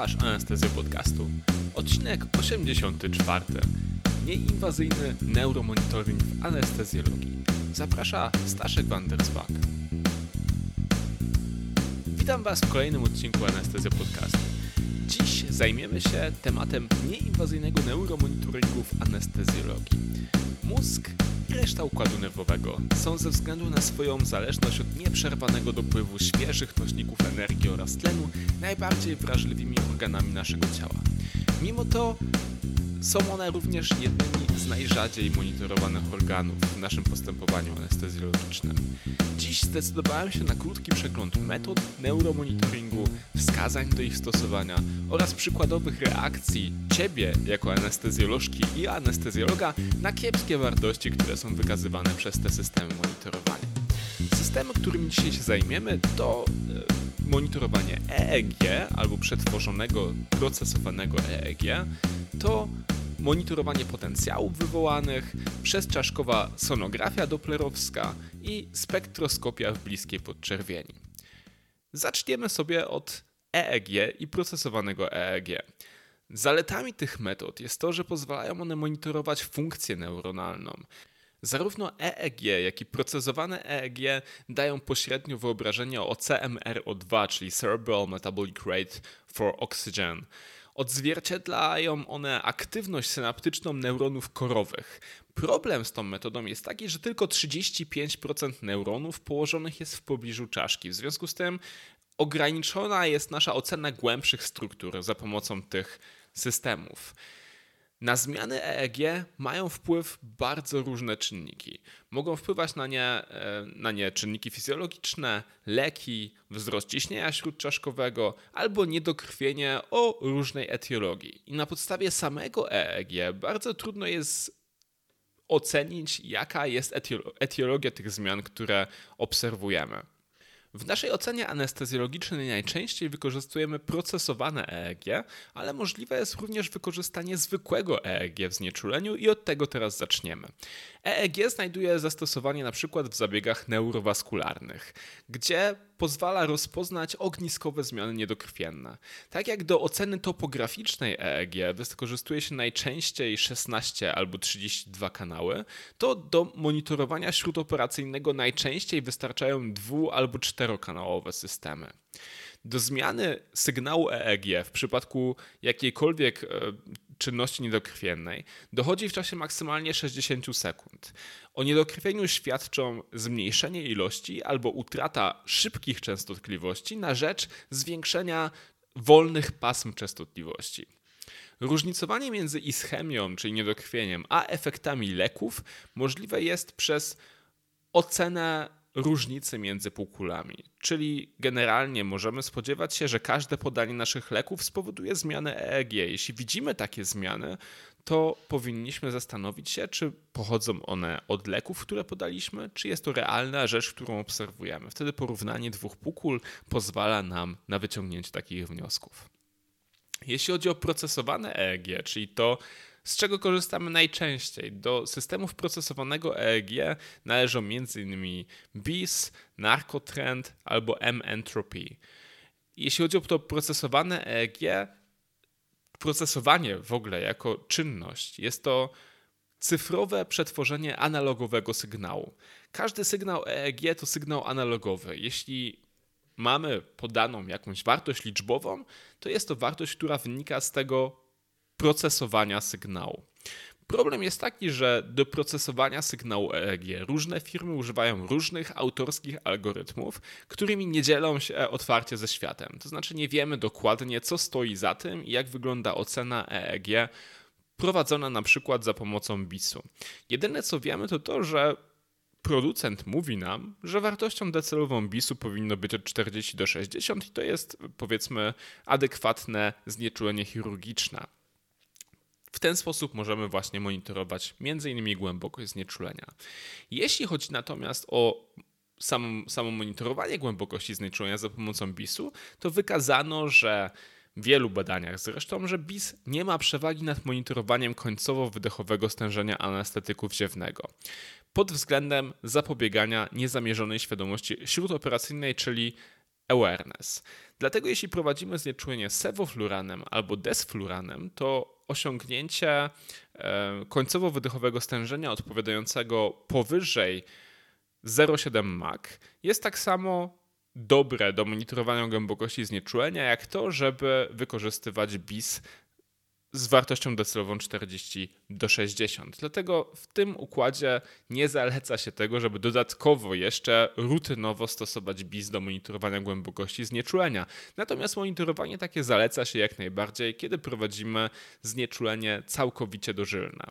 Słuchasz Anestezja Podcastu. Odcinek 84. Nieinwazyjny neuromonitoring w anestezjologii. Zaprasza Staszek Wandersbach. Witam Was w kolejnym odcinku Anestezja Podcastu. Dziś zajmiemy się tematem nieinwazyjnego neuromonitoringu w anestezjologii. Mózg reszta układu nerwowego są ze względu na swoją zależność od nieprzerwanego dopływu świeżych nośników energii oraz tlenu najbardziej wrażliwymi organami naszego ciała. Mimo to są one również jednymi z najrzadziej monitorowanych organów w naszym postępowaniu anestezjologicznym. Dziś zdecydowałem się na krótki przegląd metod neuromonitoringu, wskazań do ich stosowania oraz przykładowych reakcji Ciebie jako anestezjolożki i anestezjologa na kiepskie wartości, które są wykazywane przez te systemy monitorowania. Systemy, którymi dzisiaj się zajmiemy, to e, monitorowanie EEG albo przetworzonego, procesowanego EEG, to monitorowanie potencjałów wywołanych, przezczaszkowa sonografia doplerowska i spektroskopia w bliskiej podczerwieni. Zaczniemy sobie od EEG i procesowanego EEG. Zaletami tych metod jest to, że pozwalają one monitorować funkcję neuronalną. Zarówno EEG, jak i procesowane EEG dają pośrednio wyobrażenie o CMRO2, czyli Cerebral Metabolic Rate for Oxygen. Odzwierciedlają one aktywność synaptyczną neuronów korowych. Problem z tą metodą jest taki, że tylko 35% neuronów położonych jest w pobliżu czaszki. W związku z tym ograniczona jest nasza ocena głębszych struktur za pomocą tych systemów. Na zmiany EEG mają wpływ bardzo różne czynniki. Mogą wpływać na nie, e, na nie czynniki fizjologiczne, leki, wzrost ciśnienia śródczaszkowego albo niedokrwienie o różnej etiologii. I na podstawie samego EEG bardzo trudno jest ocenić, jaka jest etiologia tych zmian, które obserwujemy. W naszej ocenie anestezjologicznej najczęściej wykorzystujemy procesowane EEG, ale możliwe jest również wykorzystanie zwykłego EEG w znieczuleniu i od tego teraz zaczniemy. EEG znajduje zastosowanie przykład w zabiegach neurowaskularnych, gdzie pozwala rozpoznać ogniskowe zmiany niedokrwienne. Tak jak do oceny topograficznej EEG wykorzystuje się najczęściej 16 albo 32 kanały, to do monitorowania śródoperacyjnego najczęściej wystarczają dwu- albo czterokanałowe systemy. Do zmiany sygnału EEG w przypadku jakiejkolwiek e, czynności niedokrwiennej dochodzi w czasie maksymalnie 60 sekund. O niedokrwieniu świadczą zmniejszenie ilości albo utrata szybkich częstotliwości na rzecz zwiększenia wolnych pasm częstotliwości. Różnicowanie między ischemią, czyli niedokrwieniem, a efektami leków możliwe jest przez ocenę różnicy między półkulami. Czyli generalnie możemy spodziewać się, że każde podanie naszych leków spowoduje zmianę EEG. Jeśli widzimy takie zmiany, to powinniśmy zastanowić się, czy pochodzą one od leków, które podaliśmy, czy jest to realna rzecz, którą obserwujemy. Wtedy porównanie dwóch półkul pozwala nam na wyciągnięcie takich wniosków. Jeśli chodzi o procesowane EEG, czyli to, z czego korzystamy najczęściej? Do systemów procesowanego EEG należą m.in. BIS, Narcotrend albo M-Entropy. Jeśli chodzi o to procesowane EEG, procesowanie w ogóle jako czynność jest to cyfrowe przetworzenie analogowego sygnału. Każdy sygnał EEG to sygnał analogowy. Jeśli mamy podaną jakąś wartość liczbową, to jest to wartość, która wynika z tego procesowania sygnału. Problem jest taki, że do procesowania sygnału EEG różne firmy używają różnych autorskich algorytmów, którymi nie dzielą się otwarcie ze światem. To znaczy nie wiemy dokładnie, co stoi za tym i jak wygląda ocena EEG prowadzona na przykład za pomocą BIS-u. Jedyne co wiemy to to, że producent mówi nam, że wartością docelową BIS-u powinno być od 40 do 60 i to jest powiedzmy adekwatne znieczulenie chirurgiczne. W ten sposób możemy właśnie monitorować m.in. głębokość znieczulenia. Jeśli chodzi natomiast o samo, samo monitorowanie głębokości znieczulenia za pomocą BIS-u, to wykazano, że w wielu badaniach zresztą, że BIS nie ma przewagi nad monitorowaniem końcowo-wydechowego stężenia anestetyku wziewnego pod względem zapobiegania niezamierzonej świadomości śródoperacyjnej, czyli awareness. Dlatego jeśli prowadzimy znieczulenie sewofluranem albo desfluranem, to osiągnięcie e, końcowo-wydechowego stężenia odpowiadającego powyżej 0,7 Mach jest tak samo dobre do monitorowania głębokości znieczulenia, jak to, żeby wykorzystywać BIS z wartością docelową 40 do 60. Dlatego w tym układzie nie zaleca się tego, żeby dodatkowo jeszcze rutynowo stosować BIS do monitorowania głębokości znieczulenia. Natomiast monitorowanie takie zaleca się jak najbardziej, kiedy prowadzimy znieczulenie całkowicie dożylne.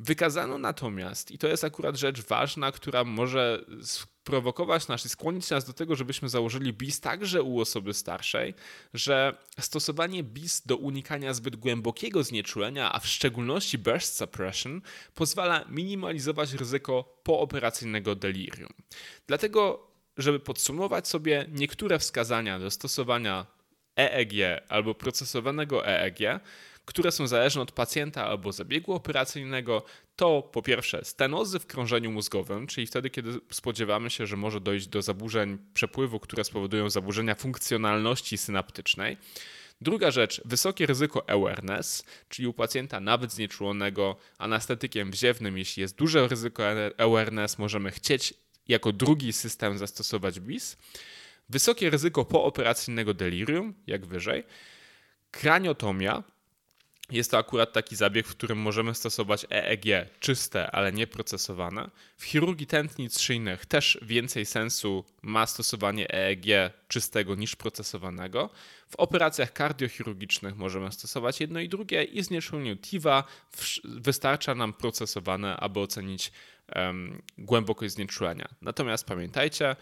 Wykazano natomiast, i to jest akurat rzecz ważna, która może sprowokować nas i skłonić nas do tego, żebyśmy założyli BIS także u osoby starszej, że stosowanie BIS do unikania zbyt głębokiego znieczulenia, a w szczególności burst suppression, pozwala minimalizować ryzyko pooperacyjnego delirium. Dlatego, żeby podsumować sobie niektóre wskazania do stosowania EEG albo procesowanego EEG, które są zależne od pacjenta albo zabiegu operacyjnego, to po pierwsze stenozy w krążeniu mózgowym, czyli wtedy, kiedy spodziewamy się, że może dojść do zaburzeń przepływu, które spowodują zaburzenia funkcjonalności synaptycznej. Druga rzecz, wysokie ryzyko awareness, czyli u pacjenta nawet znieczulonego anestetykiem wziewnym, jeśli jest duże ryzyko awareness, możemy chcieć jako drugi system zastosować BIS. Wysokie ryzyko pooperacyjnego delirium, jak wyżej. Kraniotomia, jest to akurat taki zabieg, w którym możemy stosować EEG czyste, ale nie procesowane. W chirurgii tętnic szyjnych też więcej sensu ma stosowanie EEG czystego niż procesowanego. W operacjach kardiochirurgicznych możemy stosować jedno i drugie i z nieszczególnie TIVA wystarcza nam procesowane, aby ocenić um, głębokość znieczulenia. Natomiast pamiętajcie,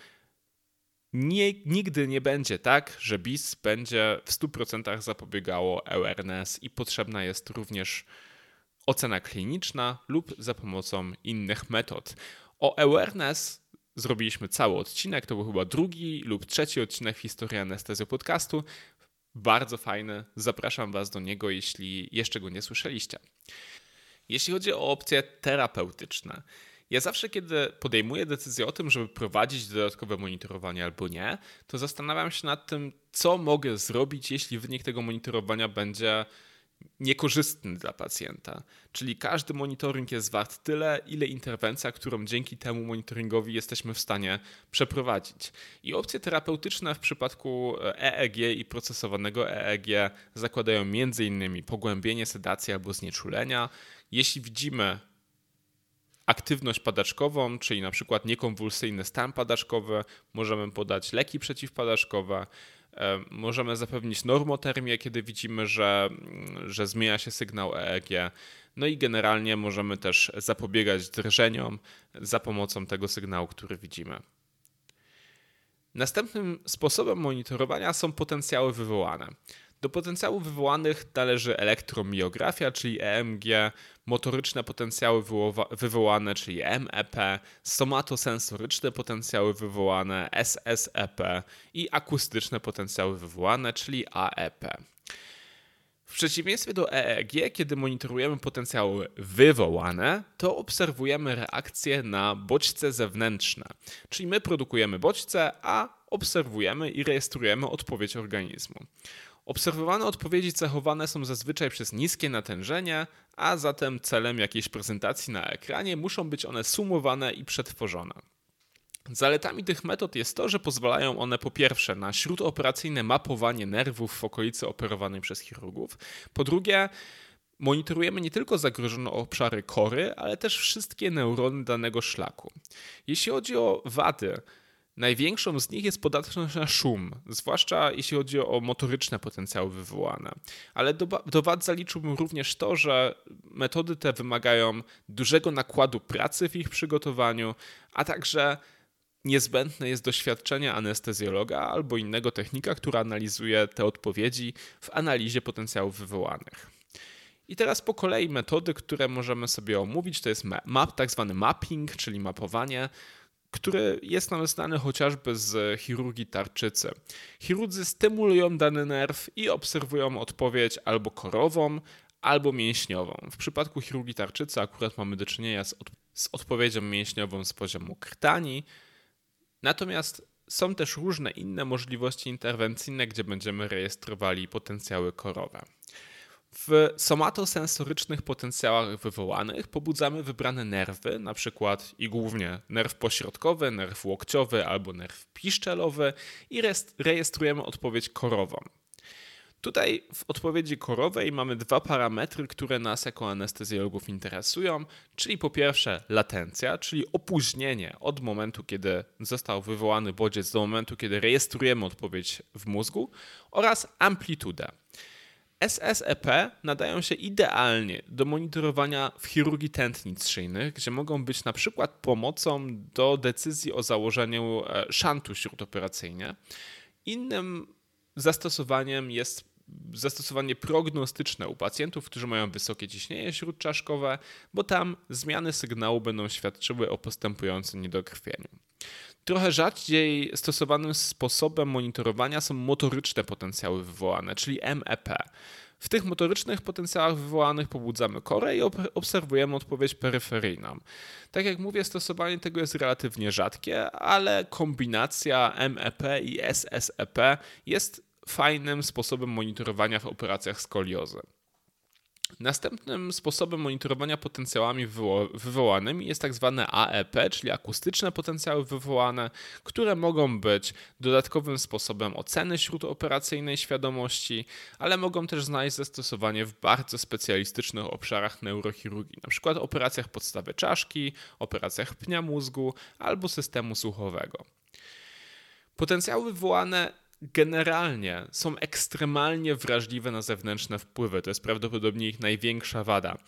nie, nigdy nie będzie tak, że BIS będzie w 100% zapobiegało awareness i potrzebna jest również ocena kliniczna lub za pomocą innych metod. O awareness zrobiliśmy cały odcinek, to był chyba drugi lub trzeci odcinek historii anestezji podcastu. Bardzo fajny, zapraszam Was do niego, jeśli jeszcze go nie słyszeliście. Jeśli chodzi o opcje terapeutyczne, ja zawsze, kiedy podejmuję decyzję o tym, żeby prowadzić dodatkowe monitorowanie albo nie, to zastanawiam się nad tym, co mogę zrobić, jeśli wynik tego monitorowania będzie niekorzystny dla pacjenta. Czyli każdy monitoring jest wart tyle, ile interwencja, którą dzięki temu monitoringowi jesteśmy w stanie przeprowadzić. I opcje terapeutyczne w przypadku EEG i procesowanego EEG zakładają m.in. pogłębienie sedacji albo znieczulenia. Jeśli widzimy aktywność padaczkową, czyli na przykład niekonwulsyjny stan padaczkowy, możemy podać leki przeciwpadaczkowe, e, możemy zapewnić normotermię, kiedy widzimy, że, że zmienia się sygnał EEG. No i generalnie możemy też zapobiegać drżeniom za pomocą tego sygnału, który widzimy. Następnym sposobem monitorowania są potencjały wywołane. Do potencjałów wywołanych należy elektromiografia, czyli EMG, motoryczne potencjały wywołane, czyli MEP, somatosensoryczne potencjały wywołane, SSEP i akustyczne potencjały wywołane, czyli AEP. W przeciwieństwie do EEG, kiedy monitorujemy potencjały wywołane, to obserwujemy reakcje na bodźce zewnętrzne. Czyli my produkujemy bodźce, a obserwujemy i rejestrujemy odpowiedź organizmu. Obserwowane odpowiedzi cechowane są zazwyczaj przez niskie natężenie, a zatem celem jakiejś prezentacji na ekranie muszą być one sumowane i przetworzone. Zaletami tych metod jest to, że pozwalają one po pierwsze na śródoperacyjne mapowanie nerwów w okolicy operowanej przez chirurgów, po drugie monitorujemy nie tylko zagrożone obszary kory, ale też wszystkie neurony danego szlaku. Jeśli chodzi o wady, Największą z nich jest podatność na szum, zwłaszcza jeśli chodzi o motoryczne potencjały wywołane. Ale do, do wad zaliczyłbym również to, że metody te wymagają dużego nakładu pracy w ich przygotowaniu, a także niezbędne jest doświadczenie anestezjologa albo innego technika, który analizuje te odpowiedzi w analizie potencjałów wywołanych. I teraz po kolei metody, które możemy sobie omówić, to jest map, tak zwany mapping, czyli mapowanie, który jest nam znany chociażby z chirurgii tarczycy. Chirurdzy stymulują dany nerw i obserwują odpowiedź albo korową, albo mięśniową. W przypadku chirurgii tarczycy akurat mamy do czynienia z, od, z odpowiedzią mięśniową z poziomu krtani, natomiast są też różne inne możliwości interwencyjne, gdzie będziemy rejestrowali potencjały korowe. W somatosensorycznych potencjałach wywołanych pobudzamy wybrane nerwy, na przykład i głównie nerw pośrodkowy, nerw łokciowy albo nerw piszczelowy i rejestrujemy odpowiedź korową. Tutaj w odpowiedzi korowej mamy dwa parametry, które nas jako anestezjologów interesują, czyli po pierwsze latencja, czyli opóźnienie od momentu, kiedy został wywołany bodziec do momentu, kiedy rejestrujemy odpowiedź w mózgu oraz amplitudę. SSEP nadają się idealnie do monitorowania w chirurgii tętnic szyjnych, gdzie mogą być na przykład pomocą do decyzji o założeniu e, szantu śródoperacyjnie. Innym zastosowaniem jest zastosowanie prognostyczne u pacjentów, którzy mają wysokie ciśnienie śródczaszkowe, bo tam zmiany sygnału będą świadczyły o postępującym niedokrwieniu. Trochę rzadziej stosowanym sposobem monitorowania są motoryczne potencjały wywołane, czyli MEP. W tych motorycznych potencjałach wywołanych pobudzamy korę i obserwujemy odpowiedź peryferyjną. Tak jak mówię, stosowanie tego jest relatywnie rzadkie, ale kombinacja MEP i SSEP jest fajnym sposobem monitorowania w operacjach skoliozy. Następnym sposobem monitorowania potencjałami wywołanymi jest tak zwane AEP, czyli akustyczne potencjały wywołane, które mogą być dodatkowym sposobem oceny śródoperacyjnej świadomości, ale mogą też znaleźć zastosowanie w bardzo specjalistycznych obszarach neurochirurgii, np. operacjach podstawy czaszki, operacjach pnia mózgu albo systemu słuchowego. Potencjały wywołane generalnie są ekstremalnie wrażliwe na zewnętrzne wpływy. To jest prawdopodobnie ich największa wada,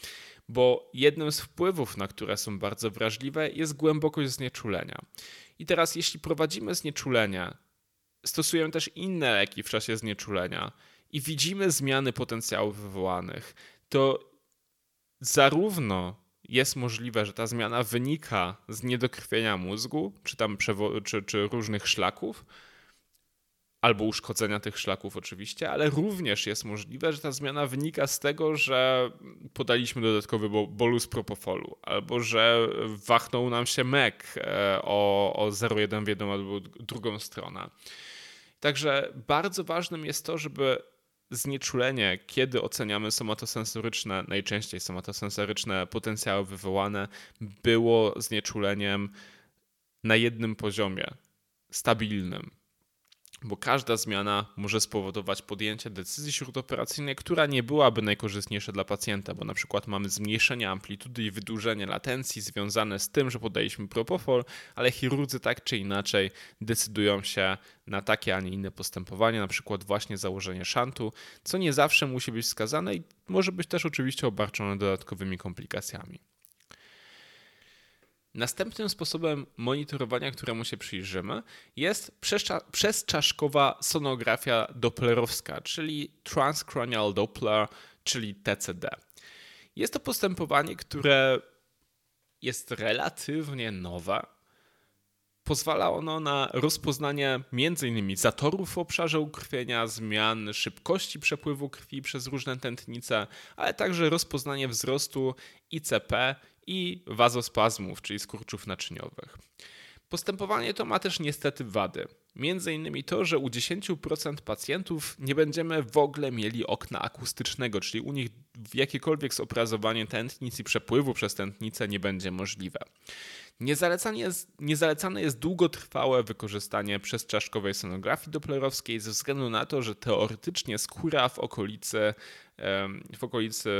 bo jednym z wpływów, na które są bardzo wrażliwe, jest głębokość znieczulenia. I teraz, jeśli prowadzimy znieczulenie, stosujemy też inne leki w czasie znieczulenia i widzimy zmiany potencjałów wywołanych, to zarówno jest możliwe, że ta zmiana wynika z niedokrwienia mózgu, czy tam czy, czy różnych szlaków, albo uszkodzenia tych szlaków oczywiście, ale również jest możliwe, że ta zmiana wynika z tego, że podaliśmy dodatkowy bolus propofolu, albo że wachnął nam się MEK e, o, o 0,1 w jedną albo drugą stronę. Także bardzo ważnym jest to, żeby znieczulenie, kiedy oceniamy somatosensoryczne, najczęściej somatosensoryczne potencjały wywołane, było znieczuleniem na jednym poziomie, stabilnym bo każda zmiana może spowodować podjęcie decyzji śródoperacyjnej, która nie byłaby najkorzystniejsza dla pacjenta, bo na przykład mamy zmniejszenie amplitudy i wydłużenie latencji związane z tym, że podaliśmy propofol, ale chirurdzy tak czy inaczej decydują się na takie, a nie inne postępowanie, na przykład właśnie założenie szantu, co nie zawsze musi być wskazane i może być też oczywiście obarczone dodatkowymi komplikacjami. Następnym sposobem monitorowania, któremu się przyjrzymy, jest przezczaszkowa sonografia dopplerowska, czyli Transcranial Doppler, czyli TCD. Jest to postępowanie, które jest relatywnie nowe. Pozwala ono na rozpoznanie m.in. zatorów w obszarze ukrwienia, zmian szybkości przepływu krwi przez różne tętnice, ale także rozpoznanie wzrostu ICP i wazospazmów, czyli skurczów naczyniowych. Postępowanie to ma też niestety wady. Między innymi to, że u 10% pacjentów nie będziemy w ogóle mieli okna akustycznego, czyli u nich jakiekolwiek zobrazowanie tętnic i przepływu przez tętnicę nie będzie możliwe. Niezalecane jest, niezalecane jest długotrwałe wykorzystanie przezczaszkowej sonografii doplerowskiej ze względu na to, że teoretycznie skóra w okolicy, w okolicy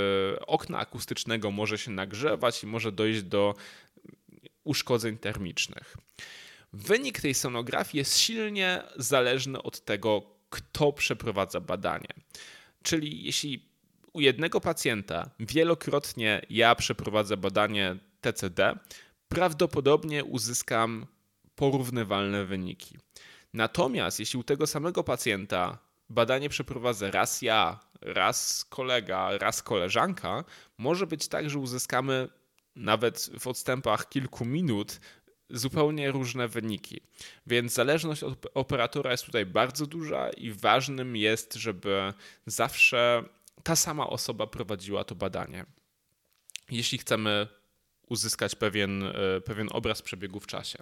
okna akustycznego może się nagrzewać i może dojść do uszkodzeń termicznych. Wynik tej sonografii jest silnie zależny od tego, kto przeprowadza badanie. Czyli jeśli u jednego pacjenta wielokrotnie ja przeprowadzę badanie TCD, prawdopodobnie uzyskam porównywalne wyniki. Natomiast jeśli u tego samego pacjenta badanie przeprowadzę raz ja, raz kolega, raz koleżanka, może być tak, że uzyskamy nawet w odstępach kilku minut zupełnie różne wyniki. Więc zależność od operatora jest tutaj bardzo duża i ważnym jest, żeby zawsze ta sama osoba prowadziła to badanie. Jeśli chcemy uzyskać pewien, e, pewien obraz przebiegu w czasie.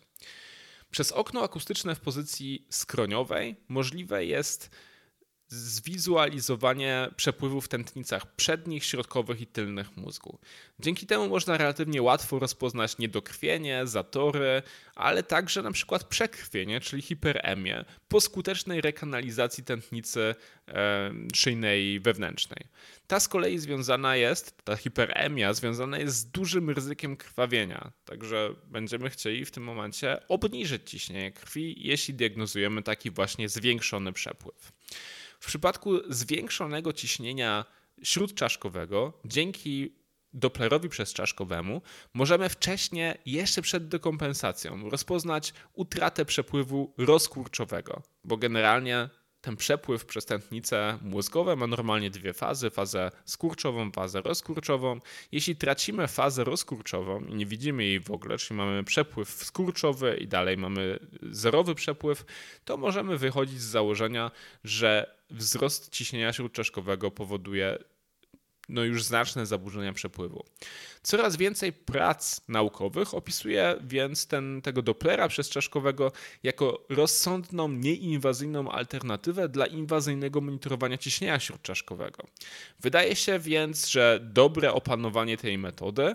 Przez okno akustyczne w pozycji skroniowej możliwe jest zwizualizowanie przepływu w tętnicach przednich, środkowych i tylnych mózgu. Dzięki temu można relatywnie łatwo rozpoznać niedokrwienie, zatory, ale także na przykład przekrwienie, czyli hiperemię, po skutecznej rekanalizacji tętnicy e, szyjnej wewnętrznej. Ta z kolei związana jest, ta hiperemia związana jest z dużym ryzykiem krwawienia, także będziemy chcieli w tym momencie obniżyć ciśnienie krwi, jeśli diagnozujemy taki właśnie zwiększony przepływ. W przypadku zwiększonego ciśnienia śródczaszkowego, dzięki Dopplerowi przezczaszkowemu, możemy wcześniej, jeszcze przed dekompensacją, rozpoznać utratę przepływu rozkurczowego, bo generalnie ten przepływ przez tętnice mózgowe ma normalnie dwie fazy, fazę skurczową, fazę rozkurczową. Jeśli tracimy fazę rozkurczową i nie widzimy jej w ogóle, czyli mamy przepływ skurczowy i dalej mamy zerowy przepływ, to możemy wychodzić z założenia, że wzrost ciśnienia śródczaszkowego powoduje no już znaczne zaburzenia przepływu. Coraz więcej prac naukowych opisuje więc ten, tego Dopplera przezczaszkowego jako rozsądną, nieinwazyjną alternatywę dla inwazyjnego monitorowania ciśnienia śródczaszkowego. Wydaje się więc, że dobre opanowanie tej metody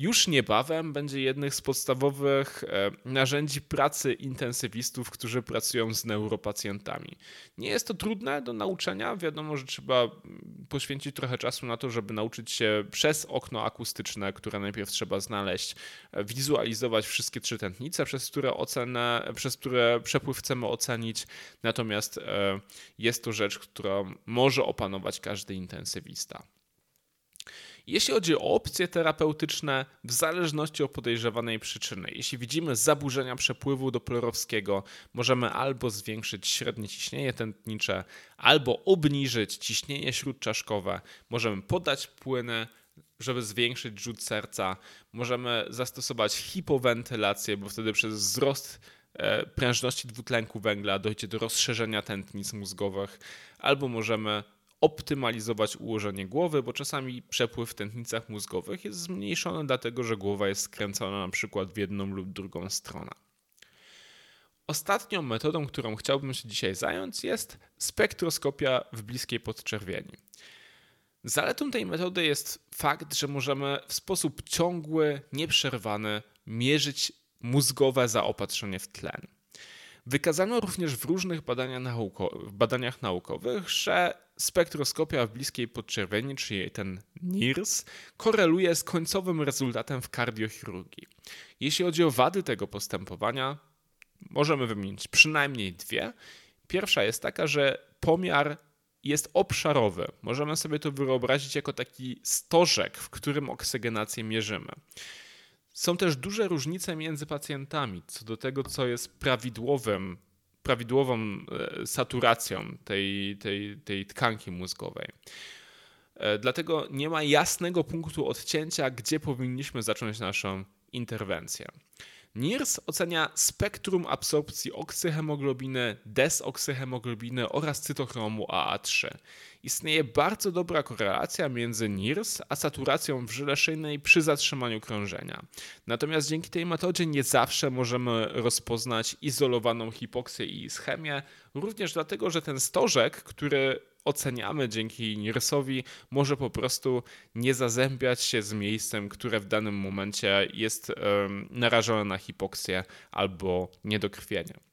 już niebawem będzie jednym z podstawowych e, narzędzi pracy intensywistów, którzy pracują z neuropacjentami. Nie jest to trudne do nauczenia. Wiadomo, że trzeba mm, poświęcić trochę czasu na to, żeby nauczyć się przez okno akustyczne, które najpierw trzeba znaleźć, e, wizualizować wszystkie trzy tętnice, przez które ocenę, przez które przepływ chcemy ocenić. Natomiast e, jest to rzecz, którą może opanować każdy intensywista. Jeśli chodzi o opcje terapeutyczne, w zależności od podejrzewanej przyczyny, jeśli widzimy zaburzenia przepływu doplerowskiego, możemy albo zwiększyć średnie ciśnienie tętnicze, albo obniżyć ciśnienie śródczaszkowe, możemy podać płyny, żeby zwiększyć rzut serca, możemy zastosować hipowentylację, bo wtedy przez wzrost e, prężności dwutlenku węgla dojdzie do rozszerzenia tętnic mózgowych, albo możemy optymalizować ułożenie głowy, bo czasami przepływ w tętnicach mózgowych jest zmniejszony dlatego, że głowa jest skręcona na przykład w jedną lub drugą stronę. Ostatnią metodą, którą chciałbym się dzisiaj zająć, jest spektroskopia w bliskiej podczerwieni. Zaletą tej metody jest fakt, że możemy w sposób ciągły, nieprzerwany mierzyć mózgowe zaopatrzenie w tlen. Wykazano również w różnych badaniach, nauko badaniach naukowych, że spektroskopia w bliskiej podczerwieni, czyli ten NIRS, koreluje z końcowym rezultatem w kardiochirurgii. Jeśli chodzi o wady tego postępowania, możemy wymienić przynajmniej dwie. Pierwsza jest taka, że pomiar jest obszarowy. Możemy sobie to wyobrazić jako taki stożek, w którym oksygenację mierzymy. Są też duże różnice między pacjentami co do tego, co jest prawidłowym, prawidłową e, saturacją tej, tej, tej tkanki mózgowej. E, dlatego nie ma jasnego punktu odcięcia, gdzie powinniśmy zacząć naszą interwencję. NIRS ocenia spektrum absorpcji oksyhemoglobiny, desoksyhemoglobiny oraz cytochromu AA3. Istnieje bardzo dobra korelacja między NIRS a saturacją w żyle szyjnej przy zatrzymaniu krążenia. Natomiast dzięki tej metodzie nie zawsze możemy rozpoznać izolowaną hipoksję i ischemię, również dlatego, że ten stożek, który oceniamy dzięki NIRS-owi, może po prostu nie zazębiać się z miejscem, które w danym momencie jest narażone na hipoksję albo niedokrwienie.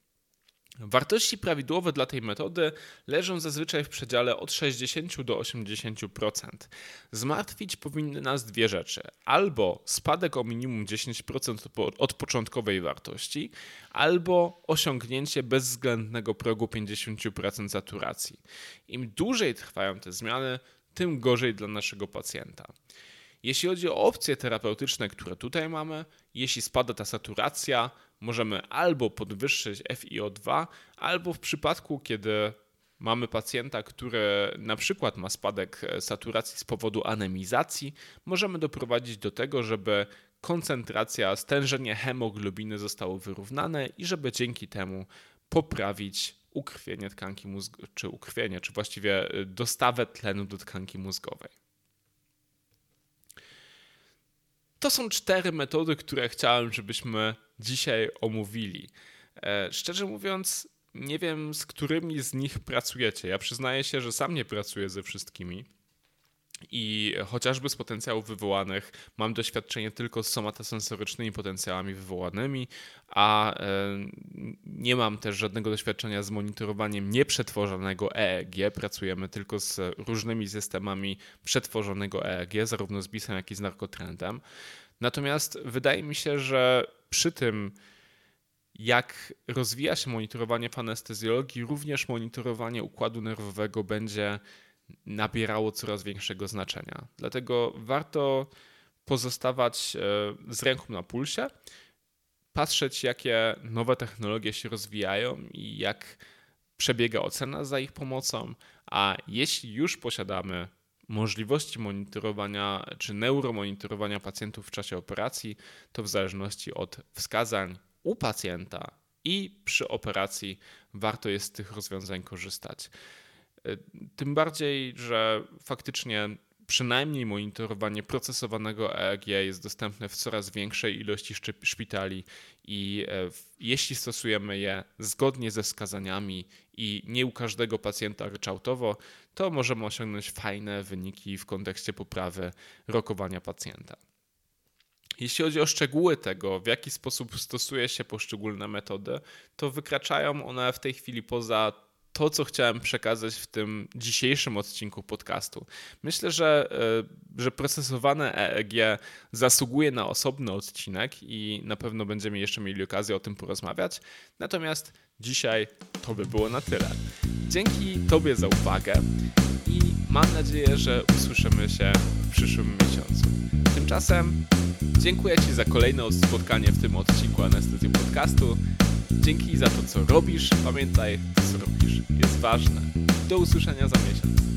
Wartości prawidłowe dla tej metody leżą zazwyczaj w przedziale od 60 do 80%. Zmartwić powinny nas dwie rzeczy: albo spadek o minimum 10% od początkowej wartości, albo osiągnięcie bezwzględnego progu 50% saturacji. Im dłużej trwają te zmiany, tym gorzej dla naszego pacjenta. Jeśli chodzi o opcje terapeutyczne, które tutaj mamy, jeśli spada ta saturacja, możemy albo podwyższyć FiO2, albo w przypadku, kiedy mamy pacjenta, który na przykład ma spadek saturacji z powodu anemizacji, możemy doprowadzić do tego, żeby koncentracja, stężenie hemoglobiny zostało wyrównane i żeby dzięki temu poprawić ukrwienie tkanki mózgowej, czy ukrwienie, czy właściwie dostawę tlenu do tkanki mózgowej. To są cztery metody, które chciałem, żebyśmy dzisiaj omówili. E, szczerze mówiąc, nie wiem, z którymi z nich pracujecie. Ja przyznaję się, że sam nie pracuję ze wszystkimi. I chociażby z potencjałów wywołanych mam doświadczenie tylko z somatosensorycznymi potencjałami wywołanymi, a e, nie mam też żadnego doświadczenia z monitorowaniem nieprzetworzonego EEG. Pracujemy tylko z różnymi systemami przetworzonego EEG, zarówno z BISem, jak i z narkotrendem. Natomiast wydaje mi się, że przy tym, jak rozwija się monitorowanie w anestezjologii, również monitorowanie układu nerwowego będzie nabierało coraz większego znaczenia. Dlatego warto pozostawać e, z ręką na pulsie, patrzeć, jakie nowe technologie się rozwijają i jak przebiega ocena za ich pomocą, a jeśli już posiadamy możliwości monitorowania czy neuromonitorowania pacjentów w czasie operacji, to w zależności od wskazań u pacjenta i przy operacji warto jest z tych rozwiązań korzystać. E, tym bardziej, że faktycznie przynajmniej monitorowanie procesowanego EEG jest dostępne w coraz większej ilości szpitali i e, jeśli stosujemy je zgodnie ze wskazaniami i nie u każdego pacjenta ryczałtowo, to możemy osiągnąć fajne wyniki w kontekście poprawy rokowania pacjenta. Jeśli chodzi o szczegóły tego, w jaki sposób stosuje się poszczególne metody, to wykraczają one w tej chwili poza to, co chciałem przekazać w tym dzisiejszym odcinku podcastu. Myślę, że, e, że procesowane EEG zasługuje na osobny odcinek i na pewno będziemy jeszcze mieli okazję o tym porozmawiać. Natomiast dzisiaj to by było na tyle. Dzięki Tobie za uwagę i mam nadzieję, że usłyszymy się w przyszłym miesiącu. Tymczasem dziękuję Ci za kolejne spotkanie w tym odcinku Anestezji Podcastu. Dzięki za to, co robisz. Pamiętaj, to, co robisz jest ważne. Do usłyszenia za miesiąc.